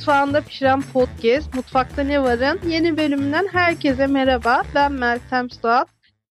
Mutfağında Pişiren Podcast, Mutfakta Ne Var'ın yeni bölümünden herkese merhaba. Ben Meltem Suat.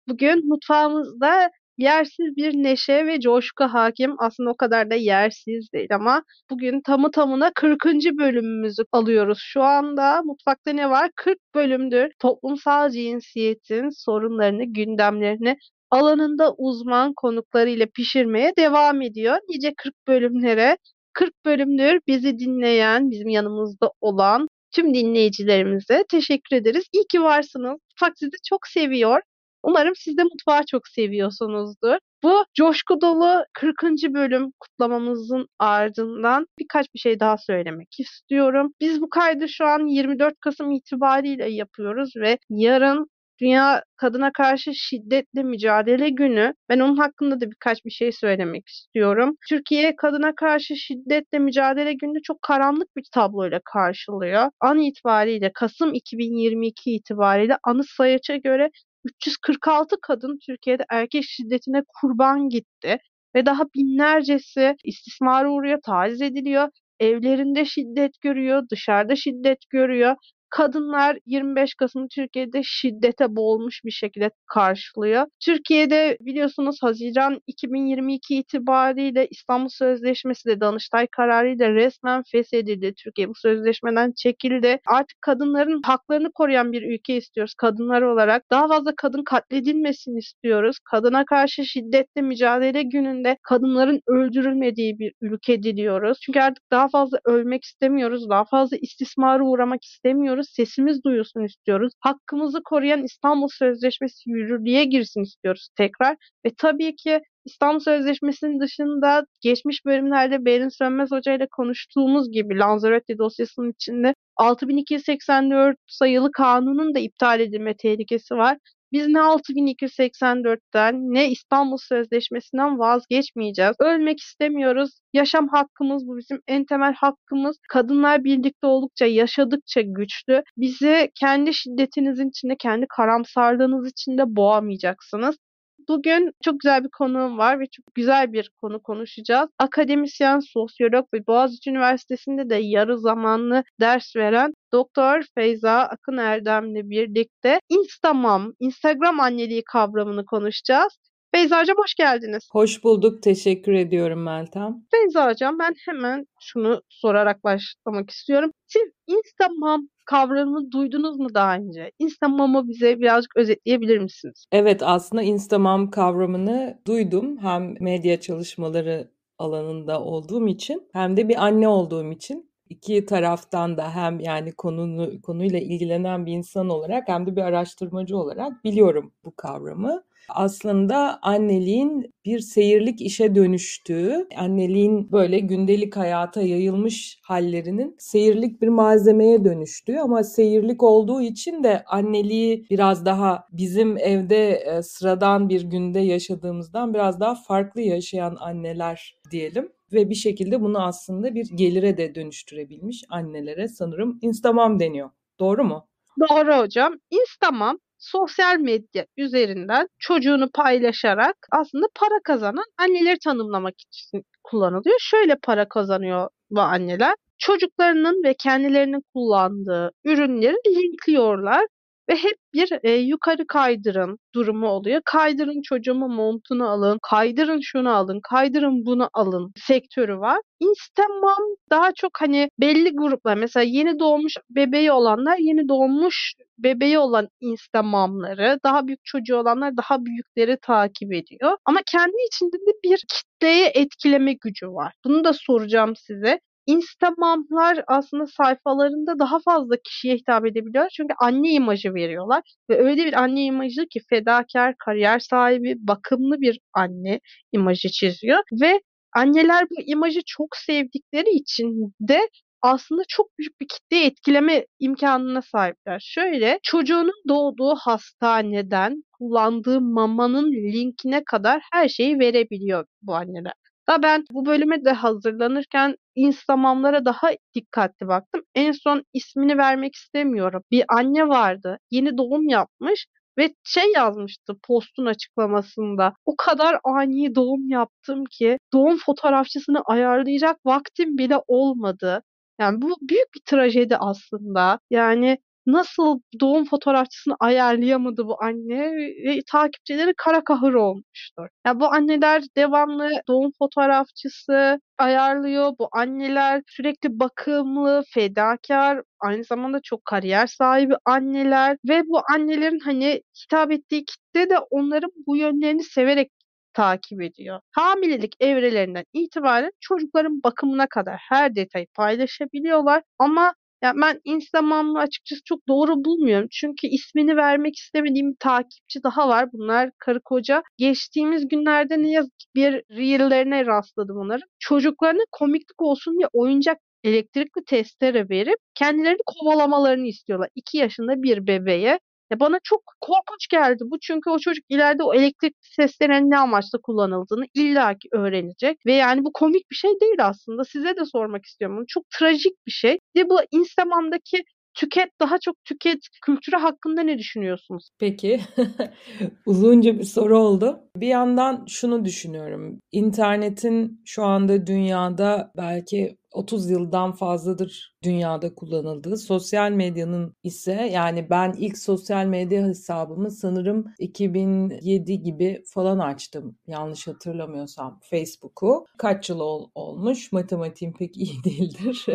Bugün mutfağımızda yersiz bir neşe ve coşku hakim. Aslında o kadar da yersiz değil ama bugün tamı tamına 40. bölümümüzü alıyoruz. Şu anda Mutfakta Ne Var 40 bölümdür. Toplumsal cinsiyetin sorunlarını, gündemlerini alanında uzman konuklarıyla pişirmeye devam ediyor. Nice 40 bölümlere 40 bölümdür bizi dinleyen, bizim yanımızda olan tüm dinleyicilerimize teşekkür ederiz. İyi ki varsınız. Mutfak sizi çok seviyor. Umarım siz de mutfağı çok seviyorsunuzdur. Bu coşku dolu 40. bölüm kutlamamızın ardından birkaç bir şey daha söylemek istiyorum. Biz bu kaydı şu an 24 Kasım itibariyle yapıyoruz ve yarın Dünya Kadına Karşı Şiddetle Mücadele Günü. Ben onun hakkında da birkaç bir şey söylemek istiyorum. Türkiye Kadına Karşı Şiddetle Mücadele Günü çok karanlık bir tabloyla karşılıyor. An itibariyle Kasım 2022 itibariyle anı sayaça göre 346 kadın Türkiye'de erkek şiddetine kurban gitti ve daha binlercesi istismara uğruyor, taciz ediliyor, evlerinde şiddet görüyor, dışarıda şiddet görüyor kadınlar 25 Kasım Türkiye'de şiddete boğulmuş bir şekilde karşılıyor. Türkiye'de biliyorsunuz Haziran 2022 itibariyle İstanbul Sözleşmesi de Danıştay kararıyla resmen feshedildi. Türkiye bu sözleşmeden çekildi. Artık kadınların haklarını koruyan bir ülke istiyoruz kadınlar olarak. Daha fazla kadın katledilmesini istiyoruz. Kadına karşı şiddetle mücadele gününde kadınların öldürülmediği bir ülke diliyoruz. Çünkü artık daha fazla ölmek istemiyoruz. Daha fazla istismara uğramak istemiyoruz istiyoruz. Sesimiz duyulsun istiyoruz. Hakkımızı koruyan İstanbul Sözleşmesi yürürlüğe girsin istiyoruz tekrar. Ve tabii ki İstanbul Sözleşmesi'nin dışında geçmiş bölümlerde Berin Sönmez Hoca ile konuştuğumuz gibi Lanzarote dosyasının içinde 6284 sayılı kanunun da iptal edilme tehlikesi var. Biz ne 6284'ten ne İstanbul Sözleşmesi'nden vazgeçmeyeceğiz. Ölmek istemiyoruz. Yaşam hakkımız bu bizim en temel hakkımız. Kadınlar birlikte oldukça, yaşadıkça güçlü. Bizi kendi şiddetinizin içinde, kendi karamsarlığınız içinde boğamayacaksınız. Bugün çok güzel bir konuğum var ve çok güzel bir konu konuşacağız. Akademisyen, sosyolog ve Boğaziçi Üniversitesi'nde de yarı zamanlı ders veren Doktor Feyza Akın Erdem'le birlikte Instamam, Instagram anneliği kavramını konuşacağız. Feyza Hocam hoş geldiniz. Hoş bulduk. Teşekkür ediyorum Meltem. Feyza Hocam ben hemen şunu sorarak başlamak istiyorum. Siz Instamam kavramını duydunuz mu daha önce? Instamam'ı bize birazcık özetleyebilir misiniz? Evet aslında Instamam kavramını duydum. Hem medya çalışmaları alanında olduğum için hem de bir anne olduğum için iki taraftan da hem yani konunu konuyla ilgilenen bir insan olarak hem de bir araştırmacı olarak biliyorum bu kavramı. Aslında anneliğin bir seyirlik işe dönüştüğü, anneliğin böyle gündelik hayata yayılmış hallerinin seyirlik bir malzemeye dönüştüğü ama seyirlik olduğu için de anneliği biraz daha bizim evde e, sıradan bir günde yaşadığımızdan biraz daha farklı yaşayan anneler diyelim ve bir şekilde bunu aslında bir gelire de dönüştürebilmiş annelere sanırım Instamam deniyor. Doğru mu? Doğru hocam. Instamam sosyal medya üzerinden çocuğunu paylaşarak aslında para kazanan anneleri tanımlamak için kullanılıyor. Şöyle para kazanıyor bu anneler. Çocuklarının ve kendilerinin kullandığı ürünleri linkliyorlar ve hep bir e, yukarı kaydırın durumu oluyor. Kaydırın çocuğumun montunu alın, kaydırın şunu alın, kaydırın bunu alın sektörü var. Instagram daha çok hani belli gruplar mesela yeni doğmuş bebeği olanlar yeni doğmuş bebeği olan Instagram'ları, daha büyük çocuğu olanlar daha büyükleri takip ediyor. Ama kendi içinde de bir kitleye etkileme gücü var. Bunu da soracağım size. Instagram'lar aslında sayfalarında daha fazla kişiye hitap edebiliyor. Çünkü anne imajı veriyorlar ve öyle bir anne imajı ki fedakar, kariyer sahibi, bakımlı bir anne imajı çiziyor ve anneler bu imajı çok sevdikleri için de aslında çok büyük bir kitle etkileme imkanına sahipler. Şöyle çocuğunun doğduğu hastaneden kullandığı mamanın linkine kadar her şeyi verebiliyor bu anneler. Da ben bu bölüme de hazırlanırken Instagram'lara daha dikkatli baktım. En son ismini vermek istemiyorum. Bir anne vardı. Yeni doğum yapmış ve şey yazmıştı postun açıklamasında. O kadar ani doğum yaptım ki doğum fotoğrafçısını ayarlayacak vaktim bile olmadı. Yani bu büyük bir trajedi aslında. Yani nasıl doğum fotoğrafçısını ayarlayamadı bu anne ve takipçileri kara kahır olmuştur. Ya bu anneler devamlı doğum fotoğrafçısı ayarlıyor. Bu anneler sürekli bakımlı, fedakar, aynı zamanda çok kariyer sahibi anneler ve bu annelerin hani hitap ettiği kitle de onların bu yönlerini severek takip ediyor. Hamilelik evrelerinden itibaren çocukların bakımına kadar her detayı paylaşabiliyorlar ama ya ben Instagram'ı açıkçası çok doğru bulmuyorum. Çünkü ismini vermek istemediğim bir takipçi daha var. Bunlar karı koca. Geçtiğimiz günlerde ne yazık ki bir reel'lerine rastladım onların. Çocuklarına komiklik olsun diye oyuncak elektrikli testere verip kendilerini kovalamalarını istiyorlar. 2 yaşında bir bebeğe ya bana çok korkunç geldi bu çünkü o çocuk ileride o elektrik seslerin ne amaçla kullanıldığını illaki öğrenecek ve yani bu komik bir şey değil aslında. Size de sormak istiyorum bunu. Çok trajik bir şey. Ve bu Instagram'daki tüket daha çok tüket kültürü hakkında ne düşünüyorsunuz? Peki. Uzunca bir soru oldu. Bir yandan şunu düşünüyorum. İnternetin şu anda dünyada belki 30 yıldan fazladır dünyada kullanıldığı, sosyal medyanın ise yani ben ilk sosyal medya hesabımı sanırım 2007 gibi falan açtım yanlış hatırlamıyorsam Facebook'u. Kaç yıl ol, olmuş matematiğim pek iyi değildir.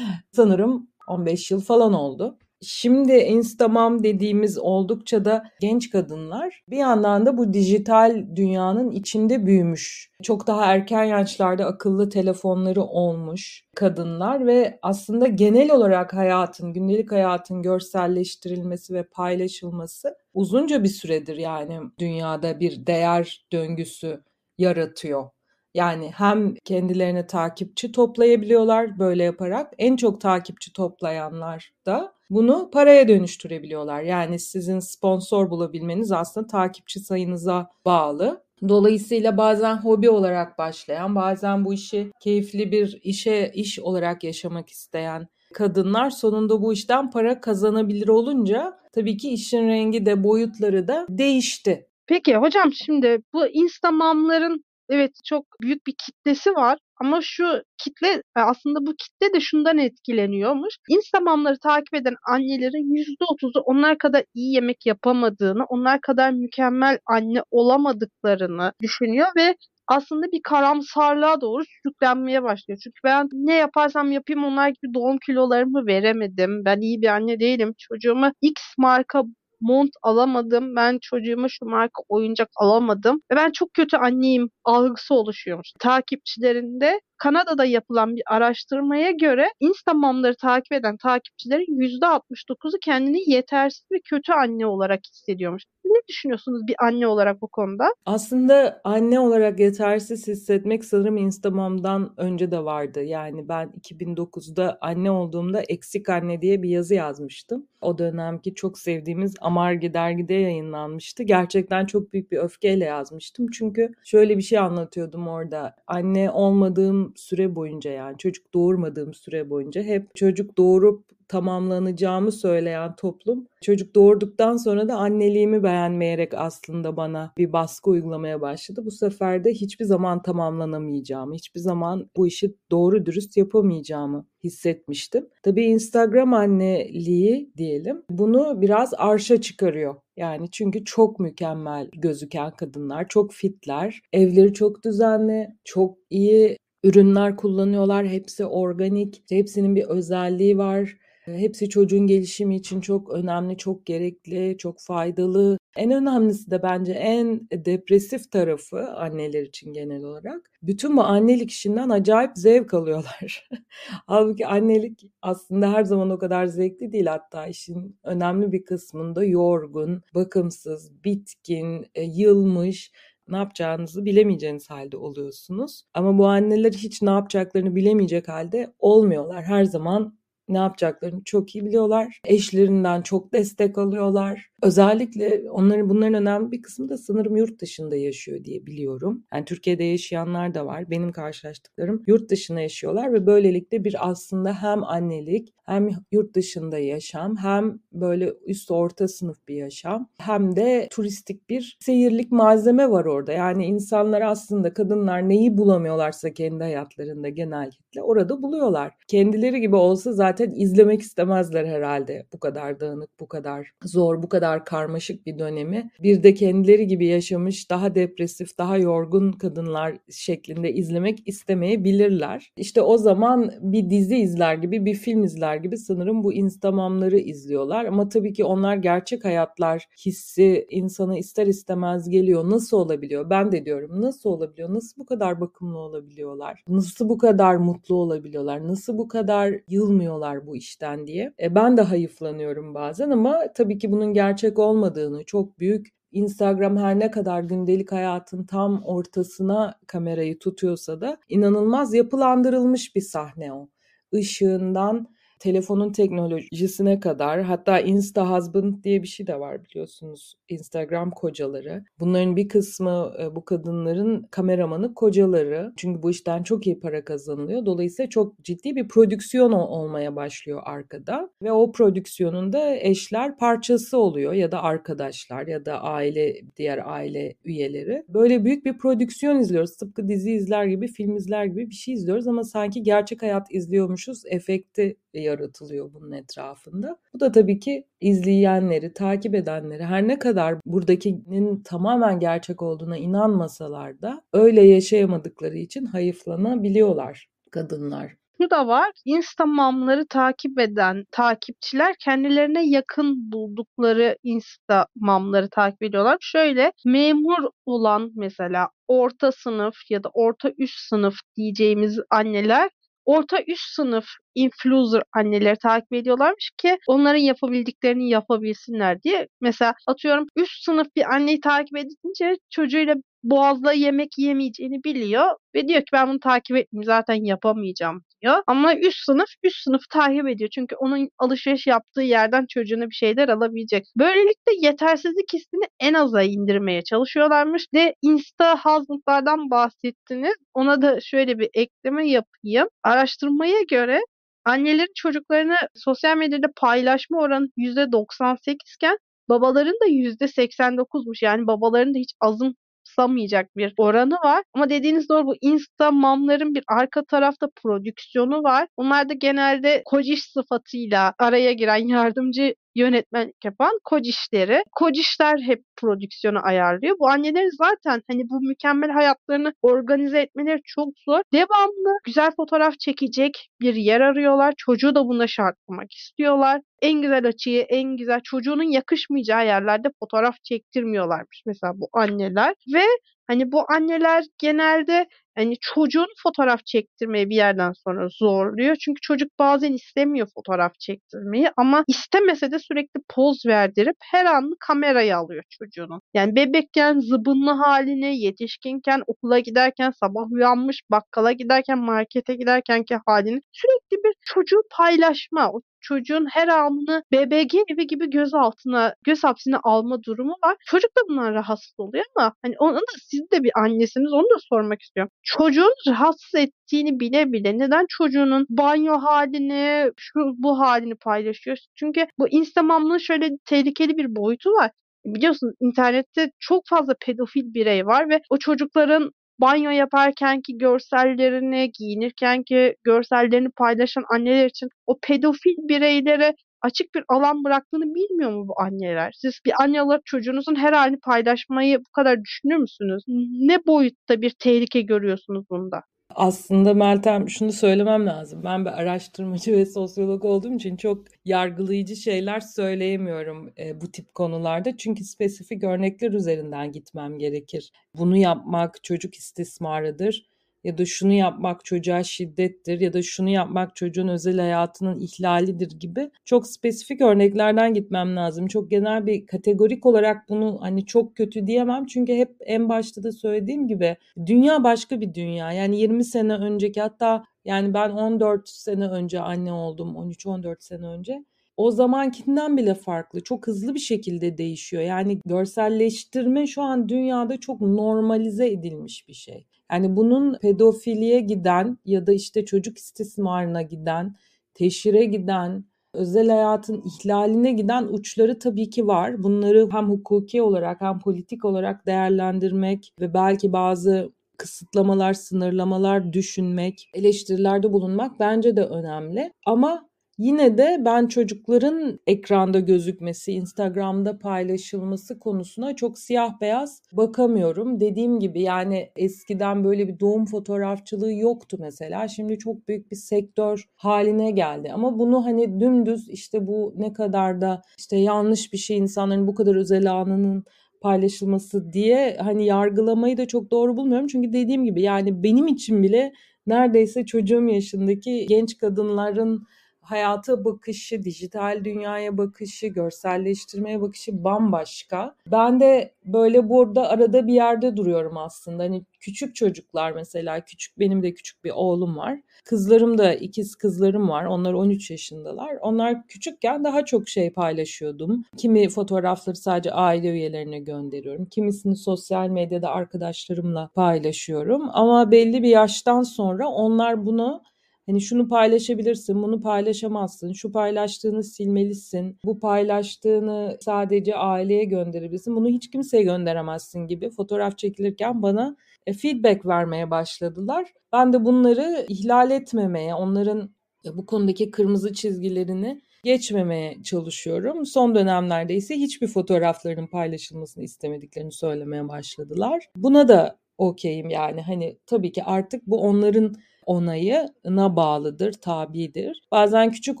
sanırım 15 yıl falan oldu. Şimdi Instagram dediğimiz oldukça da genç kadınlar bir yandan da bu dijital dünyanın içinde büyümüş. Çok daha erken yaşlarda akıllı telefonları olmuş kadınlar ve aslında genel olarak hayatın, gündelik hayatın görselleştirilmesi ve paylaşılması uzunca bir süredir yani dünyada bir değer döngüsü yaratıyor. Yani hem kendilerine takipçi toplayabiliyorlar böyle yaparak. En çok takipçi toplayanlar da bunu paraya dönüştürebiliyorlar. Yani sizin sponsor bulabilmeniz aslında takipçi sayınıza bağlı. Dolayısıyla bazen hobi olarak başlayan, bazen bu işi keyifli bir işe iş olarak yaşamak isteyen kadınlar sonunda bu işten para kazanabilir olunca tabii ki işin rengi de boyutları da değişti. Peki hocam şimdi bu Instagram'ların evet çok büyük bir kitlesi var ama şu kitle e, aslında bu kitle de şundan etkileniyormuş. Instagram'ları takip eden annelerin %30'u onlar kadar iyi yemek yapamadığını, onlar kadar mükemmel anne olamadıklarını düşünüyor ve aslında bir karamsarlığa doğru sürüklenmeye başlıyor. Çünkü ben ne yaparsam yapayım onlar gibi doğum kilolarımı veremedim. Ben iyi bir anne değilim. Çocuğuma X marka mont alamadım. Ben çocuğuma şu marka oyuncak alamadım. Ve ben çok kötü anneyim algısı oluşuyormuş. Takipçilerinde Kanada'da yapılan bir araştırmaya göre Instagram'ları takip eden takipçilerin %69'u kendini yetersiz ve kötü anne olarak hissediyormuş. Ne düşünüyorsunuz bir anne olarak bu konuda? Aslında anne olarak yetersiz hissetmek sanırım Instagram'dan önce de vardı. Yani ben 2009'da anne olduğumda Eksik Anne diye bir yazı yazmıştım. O dönemki çok sevdiğimiz Amarge dergide yayınlanmıştı. Gerçekten çok büyük bir öfkeyle yazmıştım. Çünkü şöyle bir şey anlatıyordum orada. Anne olmadığım süre boyunca yani çocuk doğurmadığım süre boyunca hep çocuk doğurup tamamlanacağımı söyleyen toplum çocuk doğurduktan sonra da anneliğimi beğenmeyerek aslında bana bir baskı uygulamaya başladı. Bu sefer de hiçbir zaman tamamlanamayacağımı, hiçbir zaman bu işi doğru dürüst yapamayacağımı hissetmiştim. Tabii Instagram anneliği diyelim bunu biraz arşa çıkarıyor. Yani çünkü çok mükemmel gözüken kadınlar, çok fitler, evleri çok düzenli, çok iyi ürünler kullanıyorlar. Hepsi organik, hepsinin bir özelliği var. Hepsi çocuğun gelişimi için çok önemli, çok gerekli, çok faydalı. En önemlisi de bence en depresif tarafı anneler için genel olarak. Bütün bu annelik işinden acayip zevk alıyorlar. Halbuki annelik aslında her zaman o kadar zevkli değil. Hatta işin önemli bir kısmında yorgun, bakımsız, bitkin, e, yılmış ne yapacağınızı bilemeyeceğiniz halde oluyorsunuz. Ama bu anneler hiç ne yapacaklarını bilemeyecek halde olmuyorlar. Her zaman ne yapacaklarını çok iyi biliyorlar. Eşlerinden çok destek alıyorlar. Özellikle onların bunların önemli bir kısmı da sanırım yurt dışında yaşıyor diye biliyorum. Yani Türkiye'de yaşayanlar da var. Benim karşılaştıklarım yurt dışında yaşıyorlar ve böylelikle bir aslında hem annelik hem yurt dışında yaşam hem böyle üst orta sınıf bir yaşam hem de turistik bir seyirlik malzeme var orada. Yani insanlar aslında kadınlar neyi bulamıyorlarsa kendi hayatlarında genellikle orada buluyorlar. Kendileri gibi olsa zaten izlemek istemezler herhalde bu kadar dağınık, bu kadar zor, bu kadar karmaşık bir dönemi. Bir de kendileri gibi yaşamış daha depresif, daha yorgun kadınlar şeklinde izlemek istemeyebilirler. İşte o zaman bir dizi izler gibi, bir film izler gibi sanırım bu instamamları izliyorlar. Ama tabii ki onlar gerçek hayatlar hissi insana ister istemez geliyor. Nasıl olabiliyor? Ben de diyorum nasıl olabiliyor? Nasıl bu kadar bakımlı olabiliyorlar? Nasıl bu kadar mutlu olabiliyorlar? Nasıl bu kadar yılmıyorlar bu işten diye. E, ben de hayıflanıyorum bazen ama tabii ki bunun gerçek olmadığını, çok büyük Instagram her ne kadar gündelik hayatın tam ortasına kamerayı tutuyorsa da inanılmaz yapılandırılmış bir sahne o. Işığından telefonun teknolojisine kadar hatta Insta Husband diye bir şey de var biliyorsunuz. Instagram kocaları. Bunların bir kısmı e, bu kadınların kameramanı kocaları. Çünkü bu işten çok iyi para kazanılıyor. Dolayısıyla çok ciddi bir prodüksiyon olmaya başlıyor arkada. Ve o prodüksiyonun da eşler parçası oluyor ya da arkadaşlar ya da aile diğer aile üyeleri. Böyle büyük bir prodüksiyon izliyoruz. Tıpkı dizi izler gibi, film izler gibi bir şey izliyoruz ama sanki gerçek hayat izliyormuşuz efekti yaratılıyor bunun etrafında. Bu da tabii ki izleyenleri, takip edenleri her ne kadar buradakinin tamamen gerçek olduğuna inanmasalar da öyle yaşayamadıkları için hayıflanabiliyorlar kadınlar. Şu da var. Instagram'ları takip eden takipçiler kendilerine yakın buldukları Instagram'ları takip ediyorlar. Şöyle memur olan mesela orta sınıf ya da orta üst sınıf diyeceğimiz anneler orta üst sınıf influencer anneleri takip ediyorlarmış ki onların yapabildiklerini yapabilsinler diye. Mesela atıyorum üst sınıf bir anneyi takip edince çocuğuyla boğazla yemek yemeyeceğini biliyor ve diyor ki ben bunu takip etmeyeyim zaten yapamayacağım diyor. Ama üst sınıf üst sınıf takip ediyor. Çünkü onun alışveriş yaptığı yerden çocuğuna bir şeyler alabilecek. Böylelikle yetersizlik hissini en aza indirmeye çalışıyorlarmış. Ve insta husbandlardan bahsettiniz. Ona da şöyle bir ekleme yapayım. Araştırmaya göre annelerin çocuklarını sosyal medyada paylaşma oranı %98 iken babaların da %89'muş. Yani babaların da hiç azım kısamayacak bir oranı var. Ama dediğiniz doğru bu Insta mamların bir arka tarafta prodüksiyonu var. Onlar da genelde kociş sıfatıyla araya giren yardımcı yönetmenlik yapan Kocişleri. Kocişler hep prodüksiyonu ayarlıyor. Bu annelerin zaten hani bu mükemmel hayatlarını organize etmeleri çok zor. Devamlı güzel fotoğraf çekecek bir yer arıyorlar. Çocuğu da buna şartlamak istiyorlar. En güzel açıyı, en güzel çocuğunun yakışmayacağı yerlerde fotoğraf çektirmiyorlarmış mesela bu anneler. Ve Hani bu anneler genelde hani çocuğun fotoğraf çektirmeyi bir yerden sonra zorluyor. Çünkü çocuk bazen istemiyor fotoğraf çektirmeyi ama istemese de sürekli poz verdirip her an kamerayı alıyor çocuğunun. Yani bebekken zıbınlı halini, yetişkinken okula giderken, sabah uyanmış, bakkala giderken, markete giderkenki halini sürekli bir çocuğu paylaşma, o çocuğun her anını BBG evi gibi göz altına, göz hapsine alma durumu var. Çocuk da bundan rahatsız oluyor ama hani onu da siz de bir annesiniz onu da sormak istiyorum. Çocuğun rahatsız ettiğini bile bile neden çocuğunun banyo halini, şu bu halini paylaşıyor? Çünkü bu Instagram'ın şöyle tehlikeli bir boyutu var biliyorsunuz internette çok fazla pedofil birey var ve o çocukların banyo yaparkenki görsellerini, giyinirkenki görsellerini paylaşan anneler için o pedofil bireylere açık bir alan bıraktığını bilmiyor mu bu anneler? Siz bir anne olarak çocuğunuzun her halini paylaşmayı bu kadar düşünür müsünüz? Ne boyutta bir tehlike görüyorsunuz bunda? Aslında Meltem şunu söylemem lazım. Ben bir araştırmacı ve sosyolog olduğum için çok yargılayıcı şeyler söyleyemiyorum e, bu tip konularda. Çünkü spesifik örnekler üzerinden gitmem gerekir. Bunu yapmak çocuk istismarıdır ya da şunu yapmak çocuğa şiddettir ya da şunu yapmak çocuğun özel hayatının ihlalidir gibi çok spesifik örneklerden gitmem lazım. Çok genel bir kategorik olarak bunu hani çok kötü diyemem çünkü hep en başta da söylediğim gibi dünya başka bir dünya. Yani 20 sene önceki hatta yani ben 14 sene önce anne oldum 13-14 sene önce o zamankinden bile farklı. Çok hızlı bir şekilde değişiyor. Yani görselleştirme şu an dünyada çok normalize edilmiş bir şey. Yani bunun pedofiliye giden ya da işte çocuk istismarına giden, teşhire giden, özel hayatın ihlaline giden uçları tabii ki var. Bunları hem hukuki olarak hem politik olarak değerlendirmek ve belki bazı kısıtlamalar, sınırlamalar düşünmek, eleştirilerde bulunmak bence de önemli. Ama Yine de ben çocukların ekranda gözükmesi, Instagram'da paylaşılması konusuna çok siyah beyaz bakamıyorum. Dediğim gibi yani eskiden böyle bir doğum fotoğrafçılığı yoktu mesela. Şimdi çok büyük bir sektör haline geldi. Ama bunu hani dümdüz işte bu ne kadar da işte yanlış bir şey insanların bu kadar özel anının paylaşılması diye hani yargılamayı da çok doğru bulmuyorum. Çünkü dediğim gibi yani benim için bile neredeyse çocuğum yaşındaki genç kadınların hayata bakışı, dijital dünyaya bakışı, görselleştirmeye bakışı bambaşka. Ben de böyle burada arada bir yerde duruyorum aslında. Hani küçük çocuklar mesela, küçük benim de küçük bir oğlum var. Kızlarım da ikiz kızlarım var. Onlar 13 yaşındalar. Onlar küçükken daha çok şey paylaşıyordum. Kimi fotoğrafları sadece aile üyelerine gönderiyorum. Kimisini sosyal medyada arkadaşlarımla paylaşıyorum. Ama belli bir yaştan sonra onlar bunu Hani şunu paylaşabilirsin, bunu paylaşamazsın, şu paylaştığını silmelisin, bu paylaştığını sadece aileye gönderebilirsin, bunu hiç kimseye gönderemezsin gibi fotoğraf çekilirken bana e, feedback vermeye başladılar. Ben de bunları ihlal etmemeye, onların e, bu konudaki kırmızı çizgilerini geçmemeye çalışıyorum. Son dönemlerde ise hiçbir fotoğraflarının paylaşılmasını istemediklerini söylemeye başladılar. Buna da okeyim yani hani tabii ki artık bu onların onayına bağlıdır, tabidir. Bazen küçük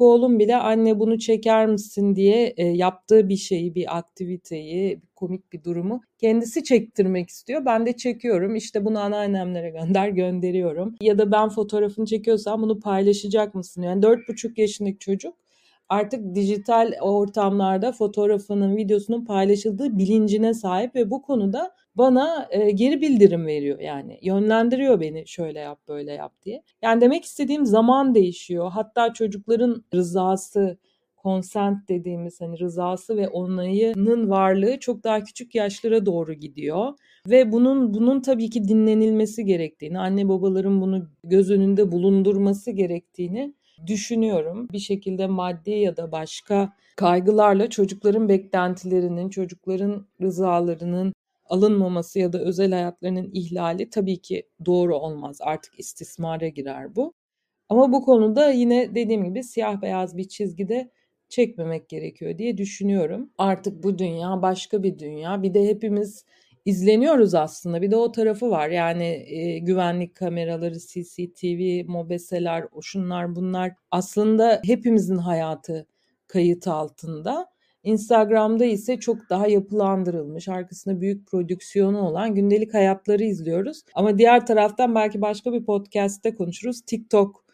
oğlum bile anne bunu çeker misin diye e, yaptığı bir şeyi, bir aktiviteyi, komik bir durumu kendisi çektirmek istiyor. Ben de çekiyorum. İşte bunu anneannemlere gönder gönderiyorum. Ya da ben fotoğrafını çekiyorsam bunu paylaşacak mısın? Yani 4,5 yaşındaki çocuk artık dijital ortamlarda fotoğrafının, videosunun paylaşıldığı bilincine sahip ve bu konuda bana e, geri bildirim veriyor yani yönlendiriyor beni şöyle yap böyle yap diye. Yani demek istediğim zaman değişiyor. Hatta çocukların rızası consent dediğimiz hani rızası ve onayının varlığı çok daha küçük yaşlara doğru gidiyor ve bunun bunun tabii ki dinlenilmesi gerektiğini, anne babaların bunu göz önünde bulundurması gerektiğini düşünüyorum. Bir şekilde maddi ya da başka kaygılarla çocukların beklentilerinin, çocukların rızalarının alınmaması ya da özel hayatlarının ihlali tabii ki doğru olmaz. Artık istismara girer bu. Ama bu konuda yine dediğim gibi siyah beyaz bir çizgide çekmemek gerekiyor diye düşünüyorum. Artık bu dünya başka bir dünya. Bir de hepimiz izleniyoruz aslında. Bir de o tarafı var. Yani e, güvenlik kameraları, CCTV, mobeseler, o şunlar bunlar aslında hepimizin hayatı kayıt altında. Instagram'da ise çok daha yapılandırılmış, arkasında büyük prodüksiyonu olan gündelik hayatları izliyoruz. Ama diğer taraftan belki başka bir podcast'te konuşuruz. TikTok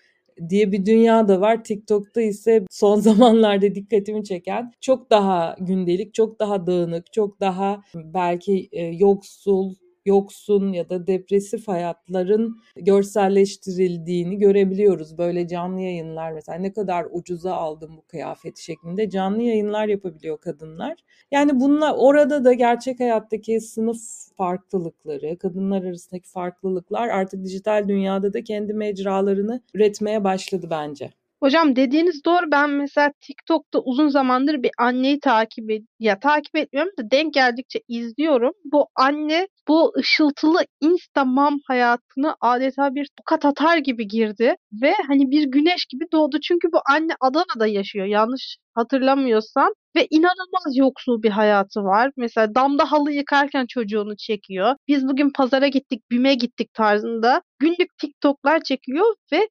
diye bir dünya da var. TikTok'ta ise son zamanlarda dikkatimi çeken çok daha gündelik, çok daha dağınık, çok daha belki e, yoksul, yoksun ya da depresif hayatların görselleştirildiğini görebiliyoruz. Böyle canlı yayınlar mesela ne kadar ucuza aldım bu kıyafeti şeklinde canlı yayınlar yapabiliyor kadınlar. Yani bunlar orada da gerçek hayattaki sınıf farklılıkları, kadınlar arasındaki farklılıklar artık dijital dünyada da kendi mecralarını üretmeye başladı bence. Hocam dediğiniz doğru. Ben mesela TikTok'ta uzun zamandır bir anneyi takip ya takip etmiyorum da denk geldikçe izliyorum. Bu anne bu ışıltılı Instagram hayatını adeta bir tokat atar gibi girdi ve hani bir güneş gibi doğdu. Çünkü bu anne Adana'da yaşıyor yanlış hatırlamıyorsam ve inanılmaz yoksul bir hayatı var. Mesela damda halı yıkarken çocuğunu çekiyor. Biz bugün pazara gittik, BİM'e gittik tarzında günlük TikTok'lar çekiyor ve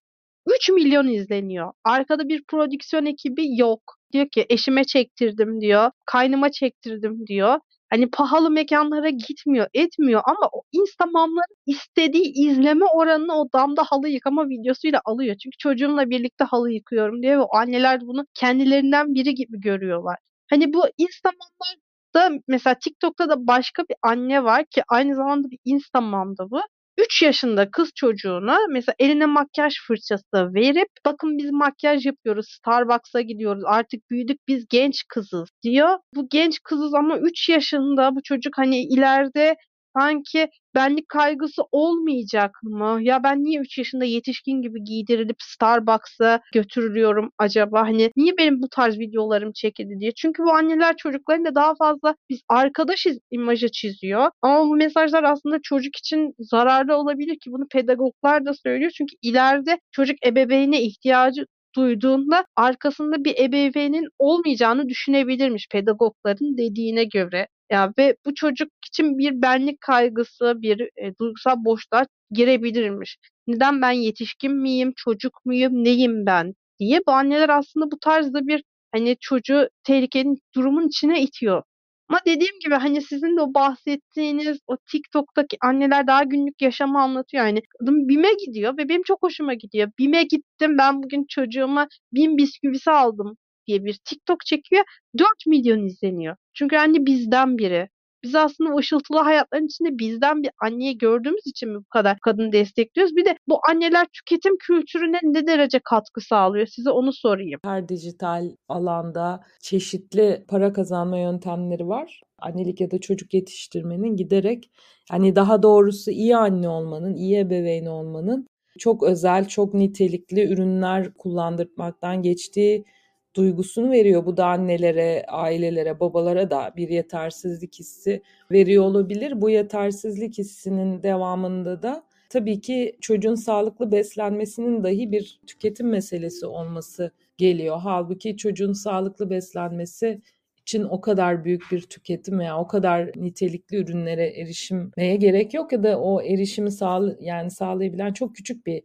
3 milyon izleniyor. Arkada bir prodüksiyon ekibi yok. Diyor ki eşime çektirdim diyor. Kaynıma çektirdim diyor. Hani pahalı mekanlara gitmiyor, etmiyor ama o Instagram'ların istediği izleme oranını o damda halı yıkama videosuyla alıyor. Çünkü çocuğumla birlikte halı yıkıyorum diye ve o anneler bunu kendilerinden biri gibi görüyorlar. Hani bu Instagram'larda mesela TikTok'ta da başka bir anne var ki aynı zamanda bir Instagram'da bu. 3 yaşında kız çocuğuna mesela eline makyaj fırçası verip bakın biz makyaj yapıyoruz, Starbucks'a gidiyoruz, artık büyüdük biz genç kızız diyor. Bu genç kızız ama 3 yaşında bu çocuk hani ileride sanki benlik kaygısı olmayacak mı? Ya ben niye 3 yaşında yetişkin gibi giydirilip Starbucks'a götürülüyorum acaba? Hani niye benim bu tarz videolarım çekildi diye. Çünkü bu anneler çocuklarıyla daha fazla biz arkadaşız imajı çiziyor. Ama bu mesajlar aslında çocuk için zararlı olabilir ki bunu pedagoglar da söylüyor. Çünkü ileride çocuk ebeveyne ihtiyacı duyduğunda arkasında bir ebeveynin olmayacağını düşünebilirmiş pedagogların dediğine göre. Ya ve bu çocuk için bir benlik kaygısı, bir e, duygusal boşluğa girebilirmiş. Neden ben yetişkin miyim, çocuk muyum, neyim ben diye bu anneler aslında bu tarzda bir hani çocuğu tehlikenin durumun içine itiyor. Ama dediğim gibi hani sizin de o bahsettiğiniz o TikTok'taki anneler daha günlük yaşamı anlatıyor. Yani kadın BİM'e gidiyor ve benim çok hoşuma gidiyor. BİM'e gittim ben bugün çocuğuma BİM bisküvisi aldım diye bir TikTok çekiyor. 4 milyon izleniyor. Çünkü anne bizden biri. Biz aslında o ışıltılı hayatların içinde bizden bir anneyi gördüğümüz için mi bu kadar kadını destekliyoruz? Bir de bu anneler tüketim kültürüne ne derece katkı sağlıyor? Size onu sorayım. Her dijital alanda çeşitli para kazanma yöntemleri var. Annelik ya da çocuk yetiştirmenin giderek hani daha doğrusu iyi anne olmanın, iyi ebeveyn olmanın çok özel, çok nitelikli ürünler kullandırmaktan geçtiği duygusunu veriyor. Bu da annelere, ailelere, babalara da bir yetersizlik hissi veriyor olabilir. Bu yetersizlik hissinin devamında da tabii ki çocuğun sağlıklı beslenmesinin dahi bir tüketim meselesi olması geliyor. Halbuki çocuğun sağlıklı beslenmesi için o kadar büyük bir tüketim veya o kadar nitelikli ürünlere erişimeye gerek yok ya da o erişimi sağ yani sağlayabilen çok küçük bir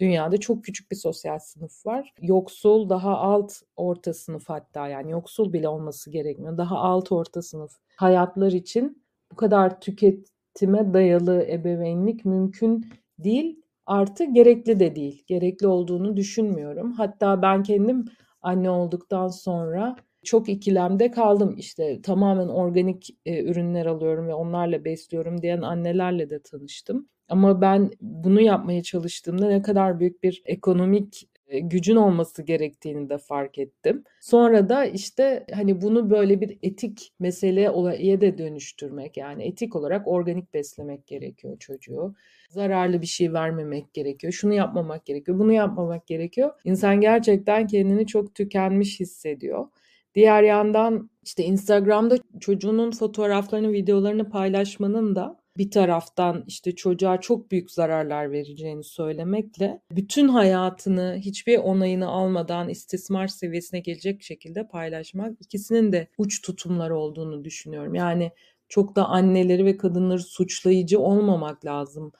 dünyada çok küçük bir sosyal sınıf var. Yoksul daha alt orta sınıf hatta yani yoksul bile olması gerekmiyor. Daha alt orta sınıf hayatlar için bu kadar tüketime dayalı ebeveynlik mümkün değil. Artı gerekli de değil. Gerekli olduğunu düşünmüyorum. Hatta ben kendim anne olduktan sonra çok ikilemde kaldım. İşte tamamen organik e, ürünler alıyorum ve onlarla besliyorum diyen annelerle de tanıştım. Ama ben bunu yapmaya çalıştığımda ne kadar büyük bir ekonomik e, gücün olması gerektiğini de fark ettim. Sonra da işte hani bunu böyle bir etik mesele olaya da dönüştürmek yani etik olarak organik beslemek gerekiyor çocuğu. Zararlı bir şey vermemek gerekiyor. Şunu yapmamak gerekiyor. Bunu yapmamak gerekiyor. İnsan gerçekten kendini çok tükenmiş hissediyor. Diğer yandan işte Instagram'da çocuğunun fotoğraflarını, videolarını paylaşmanın da bir taraftan işte çocuğa çok büyük zararlar vereceğini söylemekle bütün hayatını hiçbir onayını almadan istismar seviyesine gelecek şekilde paylaşmak ikisinin de uç tutumlar olduğunu düşünüyorum. Yani çok da anneleri ve kadınları suçlayıcı olmamak lazım.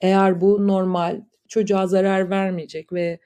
Eğer bu normal çocuğa zarar vermeyecek ve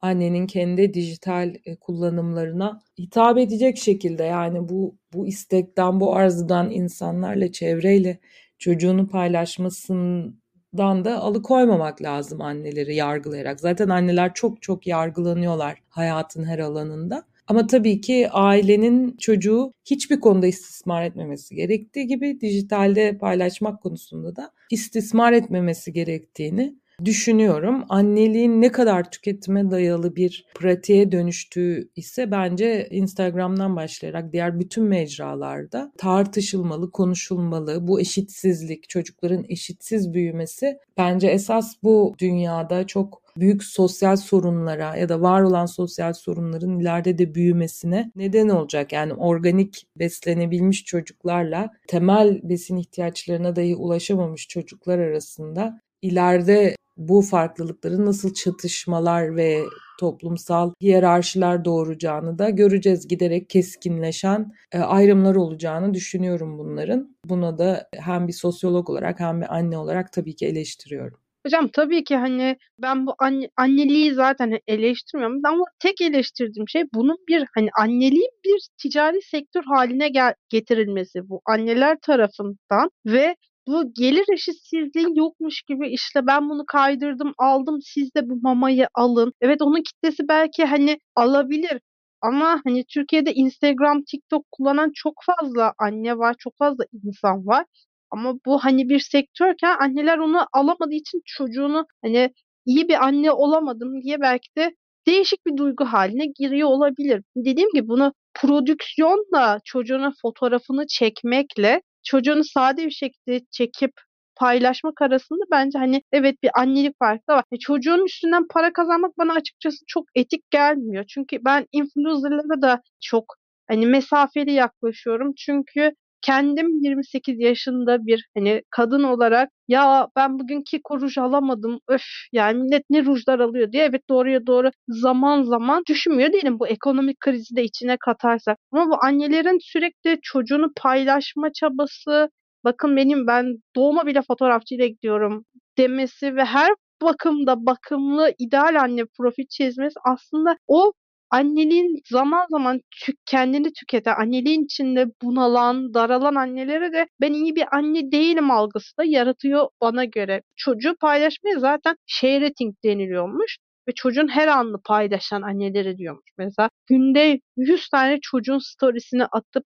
annenin kendi dijital e, kullanımlarına hitap edecek şekilde yani bu bu istekten bu arzudan insanlarla çevreyle çocuğunu paylaşmasından da alıkoymamak lazım anneleri yargılayarak. Zaten anneler çok çok yargılanıyorlar hayatın her alanında. Ama tabii ki ailenin çocuğu hiçbir konuda istismar etmemesi gerektiği gibi dijitalde paylaşmak konusunda da istismar etmemesi gerektiğini düşünüyorum. Anneliğin ne kadar tüketime dayalı bir pratiğe dönüştüğü ise bence Instagram'dan başlayarak diğer bütün mecralarda tartışılmalı, konuşulmalı. Bu eşitsizlik, çocukların eşitsiz büyümesi bence esas bu dünyada çok büyük sosyal sorunlara ya da var olan sosyal sorunların ileride de büyümesine neden olacak. Yani organik beslenebilmiş çocuklarla temel besin ihtiyaçlarına dahi ulaşamamış çocuklar arasında ileride bu farklılıkların nasıl çatışmalar ve toplumsal hiyerarşiler doğuracağını da göreceğiz. Giderek keskinleşen e, ayrımlar olacağını düşünüyorum bunların. Buna da hem bir sosyolog olarak hem bir anne olarak tabii ki eleştiriyorum. Hocam tabii ki hani ben bu anne, anneliği zaten eleştirmiyorum ama tek eleştirdiğim şey bunun bir hani anneliğin bir ticari sektör haline gel getirilmesi bu anneler tarafından ve bu gelir eşitsizliği yokmuş gibi işte ben bunu kaydırdım aldım siz de bu mamayı alın. Evet onun kitlesi belki hani alabilir ama hani Türkiye'de Instagram, TikTok kullanan çok fazla anne var, çok fazla insan var. Ama bu hani bir sektörken anneler onu alamadığı için çocuğunu hani iyi bir anne olamadım diye belki de değişik bir duygu haline giriyor olabilir. Dediğim gibi bunu prodüksiyonla çocuğunun fotoğrafını çekmekle çocuğunu sade bir şekilde çekip paylaşmak arasında bence hani evet bir annelik farkı da var. E, çocuğun üstünden para kazanmak bana açıkçası çok etik gelmiyor. Çünkü ben influencerlara da çok hani mesafeli yaklaşıyorum. Çünkü kendim 28 yaşında bir hani kadın olarak ya ben bugün Kiko ruj alamadım öf yani millet ne rujlar alıyor? diye evet doğruya doğru zaman zaman düşünmüyor değilim. Bu ekonomik krizi de içine katarsak. Ama bu annelerin sürekli çocuğunu paylaşma çabası bakın benim ben doğuma bile fotoğrafçıyla gidiyorum. demesi ve her bakımda bakımlı ideal anne profil çizmesi aslında o anneliğin zaman zaman tük, kendini tüketen, anneliğin içinde bunalan, daralan annelere de ben iyi bir anne değilim algısı da yaratıyor bana göre. Çocuğu paylaşmaya zaten sharing deniliyormuş ve çocuğun her anını paylaşan anneleri diyormuş. Mesela günde 100 tane çocuğun storiesini atıp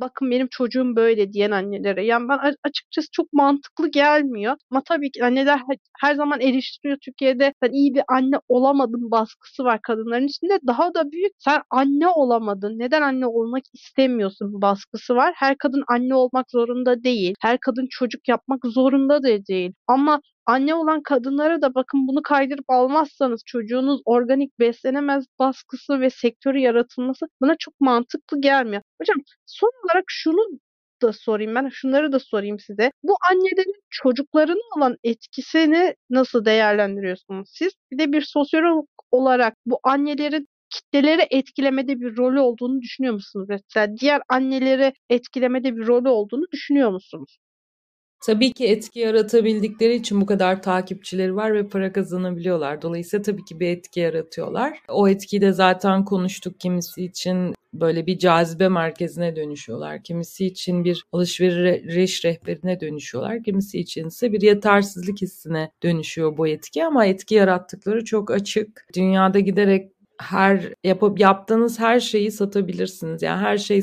bakın benim çocuğum böyle diyen annelere. Yani ben açıkçası çok mantıklı gelmiyor. Ama tabii ki anneler her zaman eleştiriyor Türkiye'de sen iyi bir anne olamadın baskısı var kadınların içinde. Daha da büyük sen anne olamadın. Neden anne olmak istemiyorsun baskısı var. Her kadın anne olmak zorunda değil. Her kadın çocuk yapmak zorunda da değil. Ama anne olan kadınlara da bakın bunu kaydırıp almazsanız çocuğunuz organik beslenemez baskısı ve sektörü yaratılması bana çok mantıklı gelmiyor. Hocam son olarak şunu da sorayım ben şunları da sorayım size. Bu annelerin çocuklarına olan etkisini nasıl değerlendiriyorsunuz siz? Bir de bir sosyolog olarak bu annelerin kitleleri etkilemede bir rolü olduğunu düşünüyor musunuz? Mesela diğer anneleri etkilemede bir rolü olduğunu düşünüyor musunuz? Tabii ki etki yaratabildikleri için bu kadar takipçileri var ve para kazanabiliyorlar. Dolayısıyla tabii ki bir etki yaratıyorlar. O etkiyi de zaten konuştuk. Kimisi için böyle bir cazibe merkezine dönüşüyorlar. Kimisi için bir alışveriş rehberine dönüşüyorlar. Kimisi için ise bir yetersizlik hissine dönüşüyor bu etki ama etki yarattıkları çok açık. Dünyada giderek her yapıp yaptığınız her şeyi satabilirsiniz. Yani her şey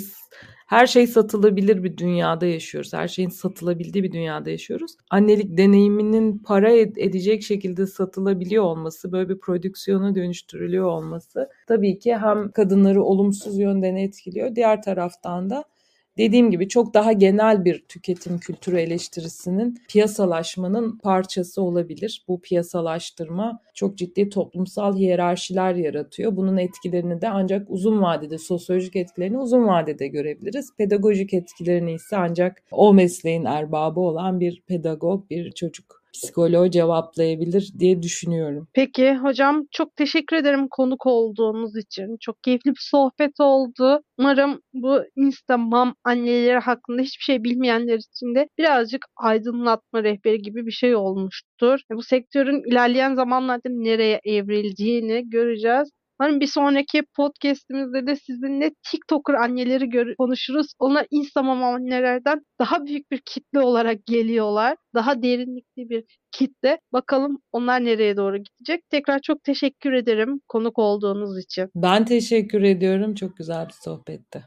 her şey satılabilir bir dünyada yaşıyoruz. Her şeyin satılabildiği bir dünyada yaşıyoruz. Annelik deneyiminin para edecek şekilde satılabiliyor olması, böyle bir prodüksiyona dönüştürülüyor olması tabii ki hem kadınları olumsuz yönden etkiliyor. Diğer taraftan da dediğim gibi çok daha genel bir tüketim kültürü eleştirisinin piyasalaşmanın parçası olabilir. Bu piyasalaştırma çok ciddi toplumsal hiyerarşiler yaratıyor. Bunun etkilerini de ancak uzun vadede, sosyolojik etkilerini uzun vadede görebiliriz. Pedagojik etkilerini ise ancak o mesleğin erbabı olan bir pedagog, bir çocuk psikoloğu cevaplayabilir diye düşünüyorum. Peki hocam çok teşekkür ederim konuk olduğunuz için. Çok keyifli bir sohbet oldu. Umarım bu Instamam anneleri hakkında hiçbir şey bilmeyenler için de birazcık aydınlatma rehberi gibi bir şey olmuştur. Bu sektörün ilerleyen zamanlarda nereye evrildiğini göreceğiz. Umarım bir sonraki podcastimizde de sizinle TikToker anneleri konuşuruz. Onlar Instagram annelerden daha büyük bir kitle olarak geliyorlar. Daha derinlikli bir kitle. Bakalım onlar nereye doğru gidecek. Tekrar çok teşekkür ederim konuk olduğunuz için. Ben teşekkür ediyorum. Çok güzel bir sohbetti.